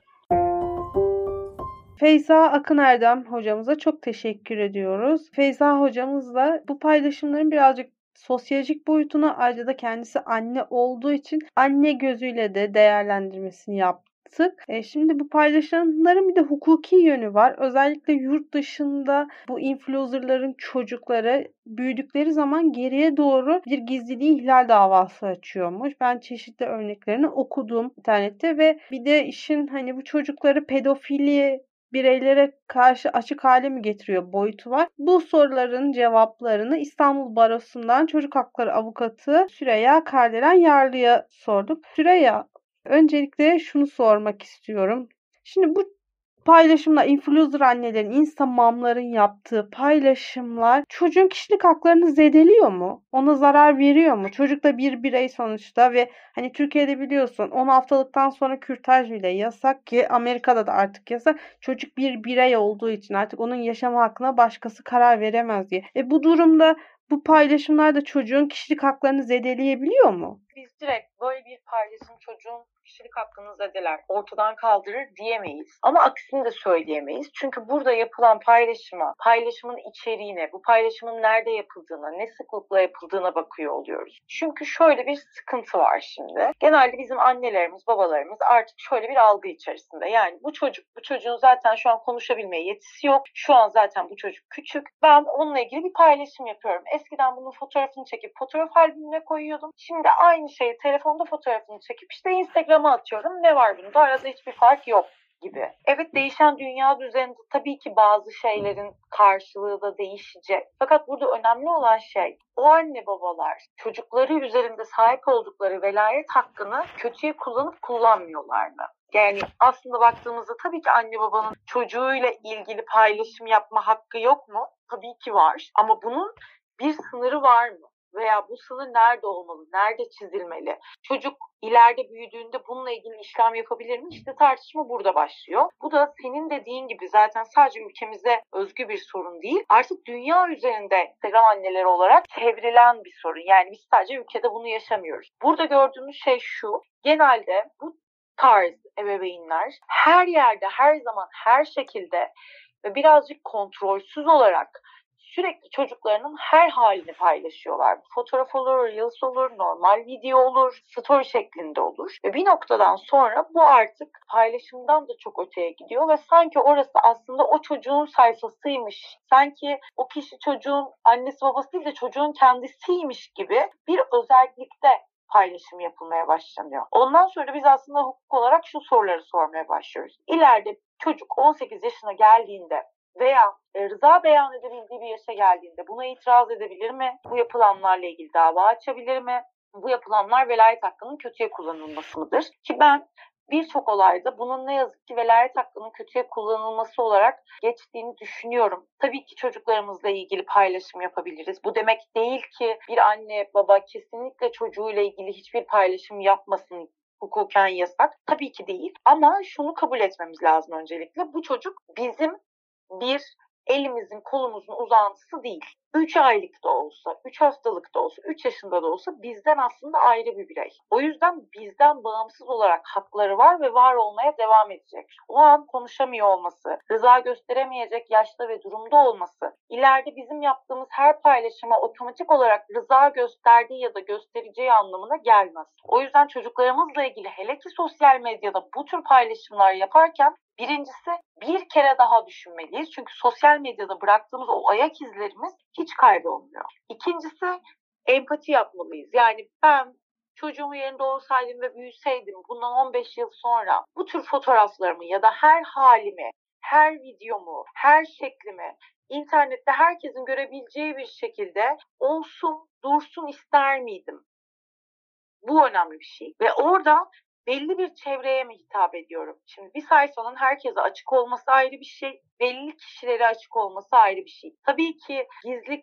Feyza Akın Erdem hocamıza çok teşekkür ediyoruz. Feyza hocamızla bu paylaşımların birazcık sosyolojik boyutunu ayrıca da kendisi anne olduğu için anne gözüyle de değerlendirmesini yaptık. E, şimdi bu paylaşımların bir de hukuki yönü var. Özellikle yurt dışında bu influencerların çocukları büyüdükleri zaman geriye doğru bir gizliliği ihlal davası açıyormuş. Ben çeşitli örneklerini okudum internette ve bir de işin hani bu çocukları pedofili bireylere karşı açık hale mi getiriyor boyutu var. Bu soruların cevaplarını İstanbul Barosu'ndan çocuk hakları avukatı Süreyya Kardelen Yarlı'ya sorduk. Süreyya, öncelikle şunu sormak istiyorum. Şimdi bu paylaşımlar, influencer annelerin, Instagram'ların yaptığı paylaşımlar çocuğun kişilik haklarını zedeliyor mu? Ona zarar veriyor mu? Çocuk da bir birey sonuçta ve hani Türkiye'de biliyorsun 10 haftalıktan sonra kürtaj bile yasak ki Amerika'da da artık yasak. Çocuk bir birey olduğu için artık onun yaşam hakkına başkası karar veremez diye. E bu durumda bu paylaşımlar da çocuğun kişilik haklarını zedeleyebiliyor mu? Biz direkt böyle bir paylaşım çocuğun kişilik hakkını zedeler, ortadan kaldırır diyemeyiz. Ama aksini de söyleyemeyiz. Çünkü burada yapılan paylaşıma, paylaşımın içeriğine, bu paylaşımın nerede yapıldığına, ne sıklıkla yapıldığına bakıyor oluyoruz. Çünkü şöyle bir sıkıntı var şimdi. Genelde bizim annelerimiz, babalarımız artık şöyle bir algı içerisinde. Yani bu çocuk, bu çocuğun zaten şu an konuşabilmeye yetisi yok. Şu an zaten bu çocuk küçük. Ben onunla ilgili bir paylaşım yapıyorum. Eskiden bunun fotoğrafını çekip fotoğraf albümüne koyuyordum. Şimdi aynı şeyi telefonda fotoğrafını çekip işte Instagram'a atıyorum. Ne var bunda? Arada hiçbir fark yok gibi. Evet değişen dünya düzeninde tabii ki bazı şeylerin karşılığı da değişecek. Fakat burada önemli olan şey o anne babalar çocukları üzerinde sahip oldukları velayet hakkını kötüye kullanıp kullanmıyorlar mı? Yani aslında baktığımızda tabii ki anne babanın çocuğuyla ilgili paylaşım yapma hakkı yok mu? Tabii ki var. Ama bunun bir sınırı var mı? Veya bu sınır nerede olmalı, nerede çizilmeli? Çocuk ileride büyüdüğünde bununla ilgili işlem yapabilir mi? İşte tartışma burada başlıyor. Bu da senin dediğin gibi zaten sadece ülkemize özgü bir sorun değil. Artık dünya üzerinde Instagram anneleri olarak çevrilen bir sorun. Yani biz sadece ülkede bunu yaşamıyoruz. Burada gördüğümüz şey şu. Genelde bu tarz ebeveynler her yerde, her zaman, her şekilde ve birazcık kontrolsüz olarak sürekli çocuklarının her halini paylaşıyorlar. Fotoğraf olur, reels olur, normal video olur, story şeklinde olur. Ve bir noktadan sonra bu artık paylaşımdan da çok öteye gidiyor ve sanki orası aslında o çocuğun sayfasıymış. Sanki o kişi çocuğun annesi babası değil de çocuğun kendisiymiş gibi bir özellikte paylaşım yapılmaya başlanıyor. Ondan sonra biz aslında hukuk olarak şu soruları sormaya başlıyoruz. İleride çocuk 18 yaşına geldiğinde veya e, rıza beyan edebildiği bir yaşa geldiğinde buna itiraz edebilir mi? Bu yapılanlarla ilgili dava açabilir mi? Bu yapılanlar velayet hakkının kötüye kullanılması mıdır? Ki ben birçok olayda bunun ne yazık ki velayet hakkının kötüye kullanılması olarak geçtiğini düşünüyorum. Tabii ki çocuklarımızla ilgili paylaşım yapabiliriz. Bu demek değil ki bir anne baba kesinlikle çocuğuyla ilgili hiçbir paylaşım yapmasın hukuken yasak. Tabii ki değil. Ama şunu kabul etmemiz lazım öncelikle. Bu çocuk bizim bir elimizin kolumuzun uzantısı değil. 3 aylık da olsa, 3 hastalık da olsa, 3 yaşında da olsa bizden aslında ayrı bir birey. O yüzden bizden bağımsız olarak hakları var ve var olmaya devam edecek. O an konuşamıyor olması, rıza gösteremeyecek yaşta ve durumda olması, ileride bizim yaptığımız her paylaşıma otomatik olarak rıza gösterdiği ya da göstereceği anlamına gelmez. O yüzden çocuklarımızla ilgili hele ki sosyal medyada bu tür paylaşımlar yaparken Birincisi bir kere daha düşünmeliyiz. Çünkü sosyal medyada bıraktığımız o ayak izlerimiz hiç kaybolmuyor. İkincisi empati yapmalıyız. Yani ben çocuğumun yerinde olsaydım ve büyüseydim bundan 15 yıl sonra bu tür fotoğraflarımı ya da her halimi, her videomu, her şeklimi internette herkesin görebileceği bir şekilde olsun, dursun ister miydim? Bu önemli bir şey. Ve orada belli bir çevreye mi hitap ediyorum? Şimdi bir sayfanın herkese açık olması ayrı bir şey, belli kişilere açık olması ayrı bir şey. Tabii ki gizli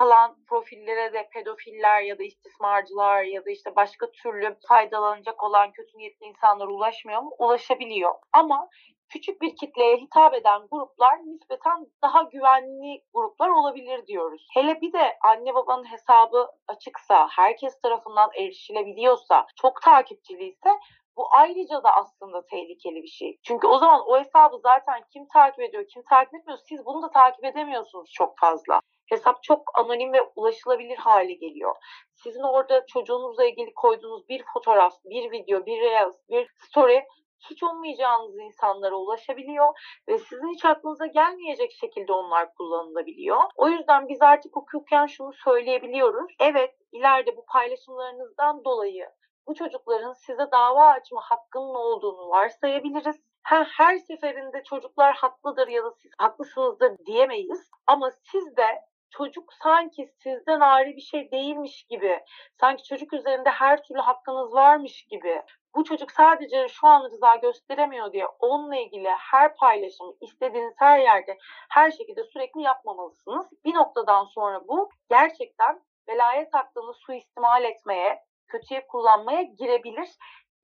kalan profillere de pedofiller ya da istismarcılar ya da işte başka türlü faydalanacak olan kötü niyetli insanlar ulaşmıyor mu? Ulaşabiliyor. Ama küçük bir kitleye hitap eden gruplar nispeten daha güvenli gruplar olabilir diyoruz. Hele bir de anne babanın hesabı açıksa, herkes tarafından erişilebiliyorsa, çok takipçiliyse bu ayrıca da aslında tehlikeli bir şey. Çünkü o zaman o hesabı zaten kim takip ediyor, kim takip etmiyor siz bunu da takip edemiyorsunuz çok fazla. Hesap çok anonim ve ulaşılabilir hale geliyor. Sizin orada çocuğunuzla ilgili koyduğunuz bir fotoğraf, bir video, bir reels, bir story hiç olmayacağınız insanlara ulaşabiliyor ve sizin hiç aklınıza gelmeyecek şekilde onlar kullanılabiliyor. O yüzden biz artık hukuken şunu söyleyebiliyoruz. Evet ileride bu paylaşımlarınızdan dolayı bu çocukların size dava açma hakkının olduğunu varsayabiliriz. Ha, her seferinde çocuklar haklıdır ya da siz haklısınızdır diyemeyiz. Ama siz de çocuk sanki sizden ayrı bir şey değilmiş gibi, sanki çocuk üzerinde her türlü hakkınız varmış gibi, bu çocuk sadece şu an rıza gösteremiyor diye onunla ilgili her paylaşımı istediğiniz her yerde her şekilde sürekli yapmamalısınız. Bir noktadan sonra bu gerçekten velayet hakkını suistimal etmeye, kötüye kullanmaya girebilir.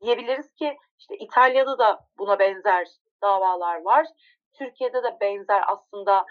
Diyebiliriz ki işte İtalya'da da buna benzer davalar var. Türkiye'de de benzer aslında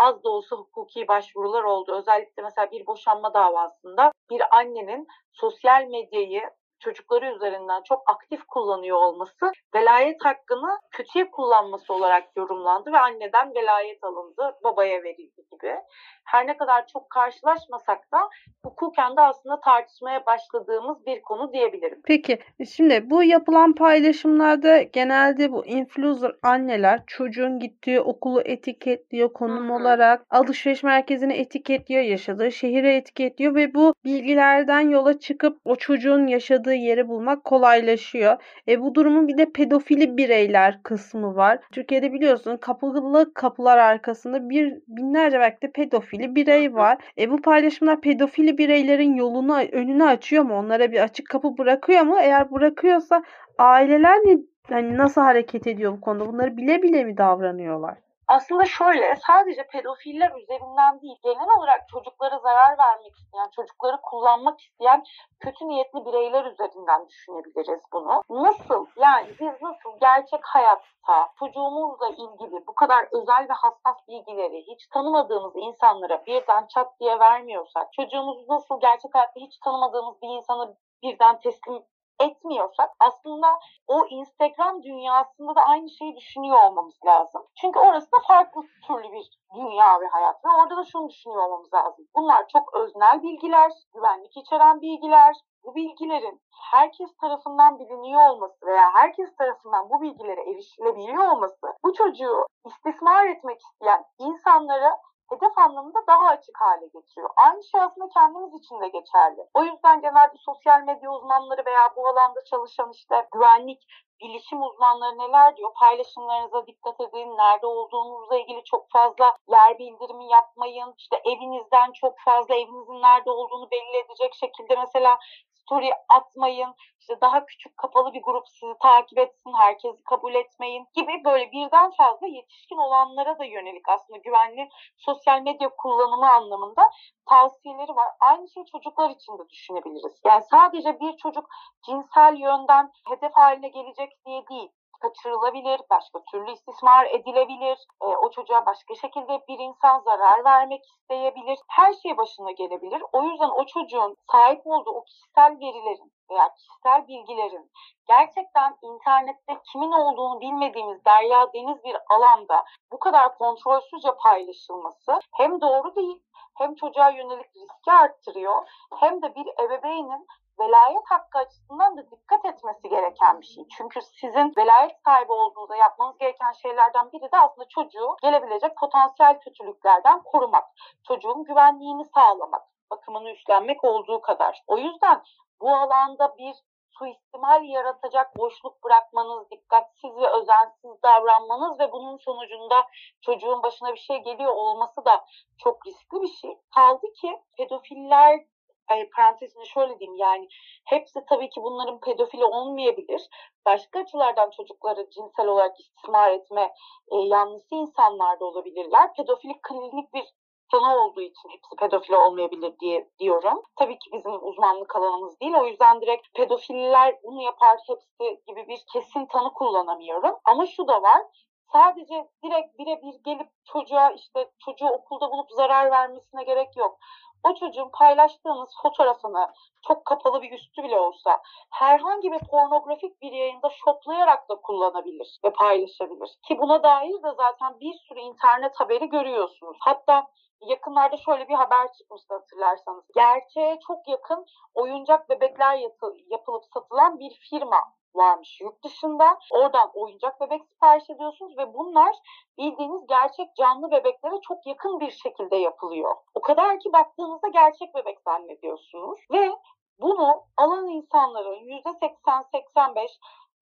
az da olsa hukuki başvurular oldu. Özellikle mesela bir boşanma davasında bir annenin sosyal medyayı çocukları üzerinden çok aktif kullanıyor olması velayet hakkını kötüye kullanması olarak yorumlandı ve anneden velayet alındı, babaya verildi gibi. Her ne kadar çok karşılaşmasak da hukuken de aslında tartışmaya başladığımız bir konu diyebilirim. Peki şimdi bu yapılan paylaşımlarda genelde bu influencer anneler çocuğun gittiği okulu etiketliyor konum Hı-hı. olarak, alışveriş merkezini etiketliyor, yaşadığı şehire etiketliyor ve bu bilgilerden yola çıkıp o çocuğun yaşadığı yaşadığı yeri bulmak kolaylaşıyor. E bu durumun bir de pedofili bireyler kısmı var. Türkiye'de biliyorsun kapılı kapılar arkasında bir binlerce belki de pedofili birey var. E bu paylaşımlar pedofili bireylerin yolunu önünü açıyor mu? Onlara bir açık kapı bırakıyor mu? Eğer bırakıyorsa aileler ne hani nasıl hareket ediyor bu konuda? Bunları bile bile mi davranıyorlar? Aslında şöyle sadece pedofiller üzerinden değil genel olarak çocuklara zarar vermek isteyen, çocukları kullanmak isteyen kötü niyetli bireyler üzerinden düşünebiliriz bunu. Nasıl yani biz nasıl gerçek hayatta çocuğumuzla ilgili bu kadar özel ve hassas bilgileri hiç tanımadığımız insanlara birden çat diye vermiyorsak, çocuğumuzu nasıl gerçek hayatta hiç tanımadığımız bir insanı birden teslim etmiyorsak aslında o Instagram dünyasında da aynı şeyi düşünüyor olmamız lazım. Çünkü orası da farklı türlü bir dünya ve hayat ve orada da şunu düşünüyor olmamız lazım. Bunlar çok öznel bilgiler, güvenlik içeren bilgiler. Bu bilgilerin herkes tarafından biliniyor olması veya herkes tarafından bu bilgilere erişilebiliyor olması bu çocuğu istismar etmek isteyen insanlara hedef anlamında daha açık hale getiriyor. Aynı şey aslında kendimiz için de geçerli. O yüzden genelde sosyal medya uzmanları veya bu alanda çalışan işte güvenlik, bilişim uzmanları neler diyor? Paylaşımlarınıza dikkat edin. Nerede olduğunuzla ilgili çok fazla yer bildirimi yapmayın. İşte evinizden çok fazla evinizin nerede olduğunu belli edecek şekilde mesela story atmayın. İşte daha küçük kapalı bir grup sizi takip etsin, herkesi kabul etmeyin gibi böyle birden fazla yetişkin olanlara da yönelik aslında güvenli sosyal medya kullanımı anlamında tavsiyeleri var. Aynı şeyi çocuklar için de düşünebiliriz. Yani sadece bir çocuk cinsel yönden hedef haline gelecek diye değil kaçırılabilir, başka türlü istismar edilebilir, e, o çocuğa başka şekilde bir insan zarar vermek isteyebilir, her şey başına gelebilir. O yüzden o çocuğun sahip olduğu o kişisel verilerin veya kişisel bilgilerin gerçekten internette kimin olduğunu bilmediğimiz derya deniz bir alanda bu kadar kontrolsüzce paylaşılması hem doğru değil hem çocuğa yönelik riski arttırıyor hem de bir ebeveynin velayet hakkı açısından da dikkat etmesi gereken bir şey. Çünkü sizin velayet sahibi olduğunuzda yapmanız gereken şeylerden biri de aslında çocuğu gelebilecek potansiyel kötülüklerden korumak. Çocuğun güvenliğini sağlamak, bakımını üstlenmek olduğu kadar. O yüzden bu alanda bir suistimal yaratacak boşluk bırakmanız, dikkatsiz ve özensiz davranmanız ve bunun sonucunda çocuğun başına bir şey geliyor olması da çok riskli bir şey. Kaldı ki pedofiller e, parantezini şöyle diyeyim yani hepsi tabii ki bunların pedofili olmayabilir. Başka açılardan çocukları cinsel olarak istismar etme e, yanlısı insanlar da olabilirler. Pedofilik klinik bir tanı olduğu için hepsi pedofili olmayabilir diye diyorum. Tabii ki bizim uzmanlık alanımız değil. O yüzden direkt pedofiller bunu yapar hepsi gibi bir kesin tanı kullanamıyorum. Ama şu da var sadece direkt birebir gelip çocuğa işte çocuğu okulda bulup zarar vermesine gerek yok o çocuğun paylaştığınız fotoğrafını çok kapalı bir üstü bile olsa herhangi bir pornografik bir yayında şoplayarak da kullanabilir ve paylaşabilir. Ki buna dair de zaten bir sürü internet haberi görüyorsunuz. Hatta yakınlarda şöyle bir haber çıkmıştı hatırlarsanız. Gerçeğe çok yakın oyuncak bebekler yapılıp satılan bir firma varmış yurt dışında. Oradan oyuncak bebek sipariş ediyorsunuz ve bunlar bildiğiniz gerçek canlı bebeklere çok yakın bir şekilde yapılıyor. O kadar ki baktığınızda gerçek bebek zannediyorsunuz ve bunu alan insanların %80-85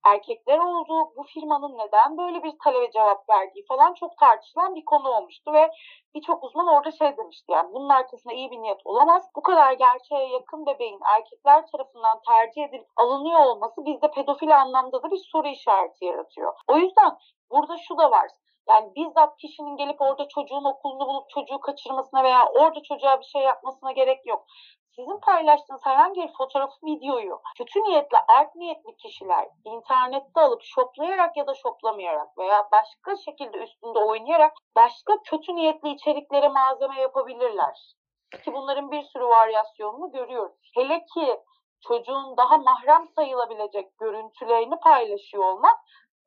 erkekler olduğu, bu firmanın neden böyle bir talebe cevap verdiği falan çok tartışılan bir konu olmuştu ve birçok uzman orada şey demişti yani bunun arkasında iyi bir niyet olamaz. Bu kadar gerçeğe yakın bebeğin erkekler tarafından tercih edilip alınıyor olması bizde pedofil anlamda da bir soru işareti yaratıyor. O yüzden burada şu da var. Yani bizzat kişinin gelip orada çocuğun okulunu bulup çocuğu kaçırmasına veya orada çocuğa bir şey yapmasına gerek yok sizin paylaştığınız herhangi bir fotoğrafı, videoyu kötü niyetli, art niyetli kişiler internette alıp şoplayarak ya da şoplamayarak veya başka şekilde üstünde oynayarak başka kötü niyetli içeriklere malzeme yapabilirler. Ki bunların bir sürü varyasyonunu görüyoruz. Hele ki çocuğun daha mahrem sayılabilecek görüntülerini paylaşıyor olmak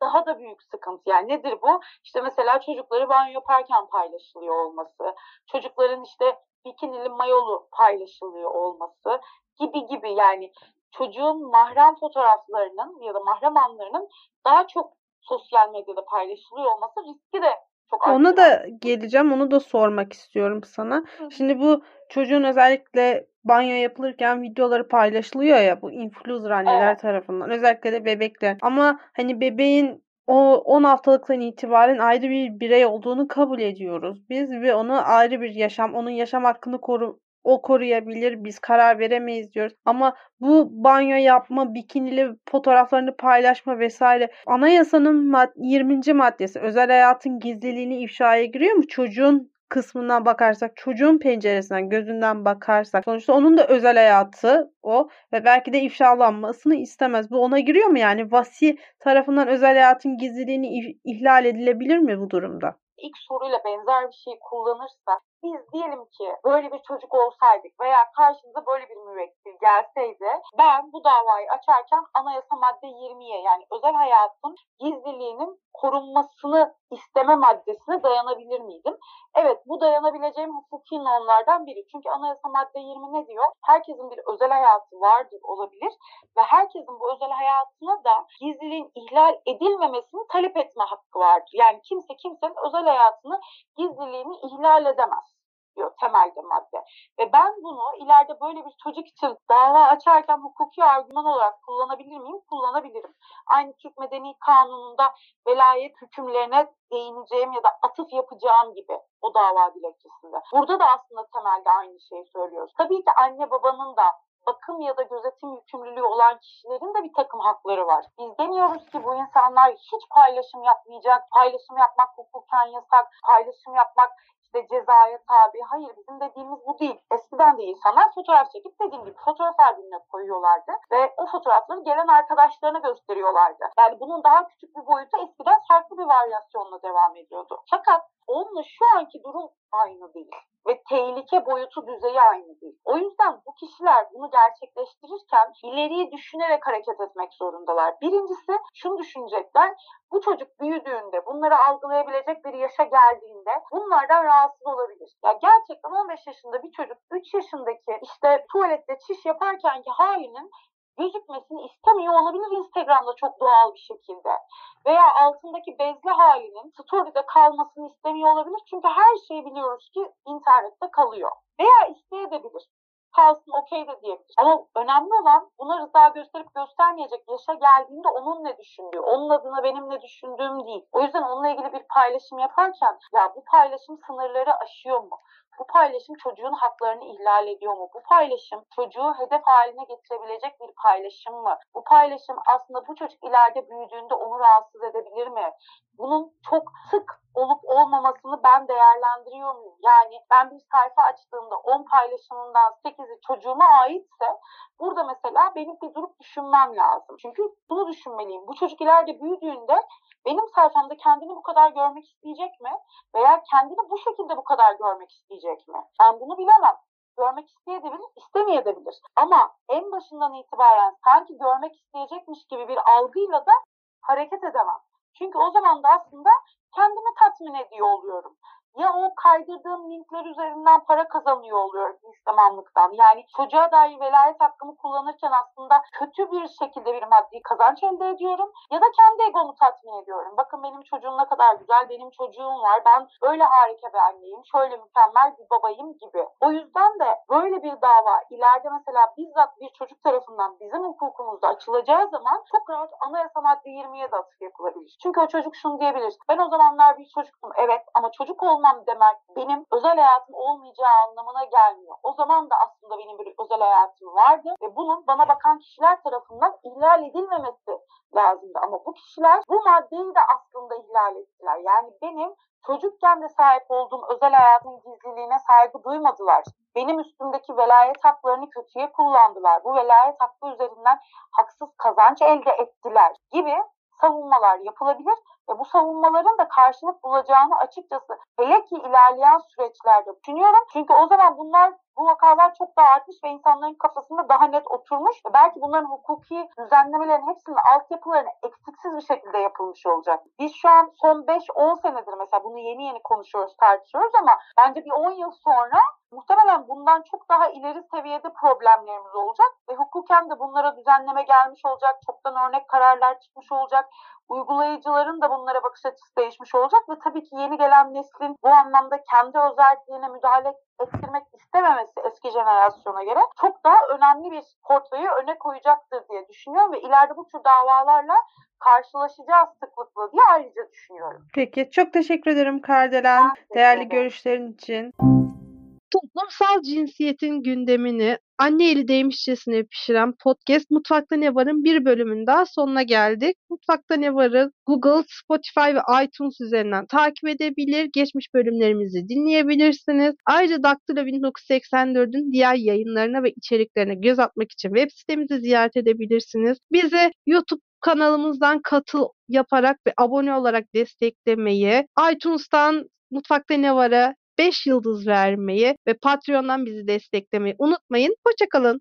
daha da büyük sıkıntı. Yani nedir bu? İşte mesela çocukları banyo yaparken paylaşılıyor olması, çocukların işte bikinili mayolu paylaşılıyor olması gibi gibi yani çocuğun mahrem fotoğraflarının ya da mahrem anlarının daha çok sosyal medyada paylaşılıyor olması riski de çok Ona da geleceğim. Onu da sormak istiyorum sana. Şimdi bu çocuğun özellikle banyo yapılırken videoları paylaşılıyor ya bu influencer anneler Evet. tarafından. Özellikle de bebekler. Ama hani bebeğin o 10 haftalıktan itibaren ayrı bir birey olduğunu kabul ediyoruz biz ve ona ayrı bir yaşam, onun yaşam hakkını koru o koruyabilir, biz karar veremeyiz diyoruz. Ama bu banyo yapma, bikinili fotoğraflarını paylaşma vesaire anayasanın mad 20. maddesi özel hayatın gizliliğini ifşaya giriyor mu? Çocuğun kısmından bakarsak, çocuğun penceresinden, gözünden bakarsak sonuçta onun da özel hayatı o ve belki de ifşalanmasını istemez. Bu ona giriyor mu yani? Vasi tarafından özel hayatın gizliliğini ih- ihlal edilebilir mi bu durumda? ilk soruyla benzer bir şey kullanırsa biz diyelim ki böyle bir çocuk olsaydık veya karşımıza böyle bir müvekkil gelseydi ben bu davayı açarken anayasa madde 20'ye yani özel hayatın gizliliğinin korunmasını isteme maddesine dayanabilir miydim? Evet bu dayanabileceğim hukuki normlardan biri. Çünkü anayasa madde 20 ne diyor? Herkesin bir özel hayatı vardır olabilir ve herkesin bu özel hayatına da gizliliğin ihlal edilmemesini talep etme hakkı vardır. Yani kimse kimsenin özel hayatını gizliliğini ihlal edemez diyor temelde madde. Ve ben bunu ileride böyle bir çocuk için dava açarken hukuki argüman olarak kullanabilir miyim? Kullanabilirim. Aynı Türk Medeni Kanunu'nda velayet hükümlerine değineceğim ya da atıf yapacağım gibi o dava dilekçesinde. Burada da aslında temelde aynı şeyi söylüyoruz. Tabii ki anne babanın da bakım ya da gözetim yükümlülüğü olan kişilerin de bir takım hakları var. Biz demiyoruz ki bu insanlar hiç paylaşım yapmayacak, paylaşım yapmak hukuken yasak, paylaşım yapmak işte cezaya tabi. Hayır bizim dediğimiz bu değil. Eskiden de insanlar fotoğraf çekip dediğim gibi fotoğraf albümüne koyuyorlardı ve o fotoğrafları gelen arkadaşlarına gösteriyorlardı. Yani bunun daha küçük bir boyutu eskiden farklı bir varyasyonla devam ediyordu. Fakat onunla şu anki durum aynı değil ve tehlike boyutu düzeyi aynı değil. O yüzden bu kişiler bunu gerçekleştirirken ileriyi düşünerek hareket etmek zorundalar. Birincisi şunu düşünecekler. Bu çocuk büyüdüğünde, bunları algılayabilecek bir yaşa geldiğinde bunlardan rahatsız olabilir. Ya gerçekten 15 yaşında bir çocuk 3 yaşındaki işte tuvalette çiş yaparkenki halinin gözükmesini istemiyor olabilir Instagram'da çok doğal bir şekilde. Veya altındaki bezli halinin story'de kalmasını istemiyor olabilir. Çünkü her şeyi biliyoruz ki internette kalıyor. Veya isteyebilir. Kalsın okey de diyebilir. Ama önemli olan buna rıza gösterip göstermeyecek yaşa geldiğinde onun ne düşündüğü, onun adına benim ne düşündüğüm değil. O yüzden onunla ilgili bir paylaşım yaparken ya bu paylaşım sınırları aşıyor mu? Bu paylaşım çocuğun haklarını ihlal ediyor mu? Bu paylaşım çocuğu hedef haline getirebilecek bir paylaşım mı? Bu paylaşım aslında bu çocuk ileride büyüdüğünde onu rahatsız edebilir mi? Bunun çok sık olup olmamasını ben değerlendiriyor muyum? Yani ben bir sayfa açtığımda 10 paylaşımından 8'i çocuğuma aitse burada mesela benim bir durup düşünmem lazım. Çünkü bunu düşünmeliyim. Bu çocuk ileride büyüdüğünde benim sayfamda kendini bu kadar görmek isteyecek mi? Veya kendini bu şekilde bu kadar görmek isteyecek mi? Ben bunu bilemem. Görmek isteyebilir, istemeyebilir. Ama en başından itibaren sanki görmek isteyecekmiş gibi bir algıyla da hareket edemem. Çünkü o zaman da aslında kendimi tatmin ediyor oluyorum. Ya o kaydırdığım linkler üzerinden para kazanıyor oluyorum Müslümanlıktan. Yani çocuğa dair velayet hakkımı kullanırken aslında kötü bir şekilde bir maddi kazanç elde ediyorum. Ya da kendi egomu tatmin ediyorum. Bakın benim çocuğum ne kadar güzel, benim çocuğum var. Ben öyle harika bir anneyim, şöyle mükemmel bir babayım gibi. O yüzden de böyle bir dava ileride mesela bizzat bir çocuk tarafından bizim hukukumuzda açılacağı zaman çok rahat anayasa madde 20'ye de atıf yapılabilir. Çünkü o çocuk şunu diyebilir. Ben o zamanlar bir çocuktum evet ama çocuk olmam demek benim özel hayatım olmayacağı anlamına gelmiyor. O zaman da aslında benim bir özel hayatım vardı ve bunun bana bakan kişiler tarafından ihlal edilmemesi lazımdı. Ama bu kişiler bu maddeyi de aslında ihlal ettiler. Yani benim çocukken de sahip olduğum özel hayatın gizliliğine saygı duymadılar. benim üstümdeki velayet haklarını kötüye kullandılar. Bu velayet hakkı üzerinden haksız kazanç elde ettiler gibi savunmalar yapılabilir ve bu savunmaların da karşılık bulacağını açıkçası hele ki ilerleyen süreçlerde düşünüyorum. Çünkü o zaman bunlar bu vakalar çok daha artmış ve insanların kafasında daha net oturmuş ve belki bunların hukuki düzenlemelerin hepsinin altyapılarını eksiksiz bir şekilde yapılmış olacak. Biz şu an son 5-10 senedir mesela bunu yeni yeni konuşuyoruz, tartışıyoruz ama bence bir 10 yıl sonra muhtemelen bundan çok daha ileri seviyede problemlerimiz olacak ve hukuken de bunlara düzenleme gelmiş olacak, çoktan örnek kararlar çıkmış olacak, uygulayıcıların da bunlara bakış açısı değişmiş olacak ve tabii ki yeni gelen neslin bu anlamda kendi özelliğine müdahale ettirmek istememesi eski jenerasyona göre çok daha önemli bir portföyü öne koyacaktır diye düşünüyorum ve ileride bu tür davalarla karşılaşacağız sıklıkla diye ayrıca düşünüyorum. Peki çok teşekkür ederim Kardelen. Değerli görüşlerin için. Toplumsal cinsiyetin gündemini anne eli değmişçesine pişiren podcast Mutfakta Ne Var'ın bir bölümün daha sonuna geldik. Mutfakta Ne Var'ı Google, Spotify ve iTunes üzerinden takip edebilir, geçmiş bölümlerimizi dinleyebilirsiniz. Ayrıca Daktilo 1984'ün diğer yayınlarına ve içeriklerine göz atmak için web sitemizi ziyaret edebilirsiniz. Bizi YouTube kanalımızdan katıl yaparak ve abone olarak desteklemeyi, iTunes'tan Mutfakta Ne Var'a 5 yıldız vermeyi ve Patreon'dan bizi desteklemeyi unutmayın. Hoşçakalın.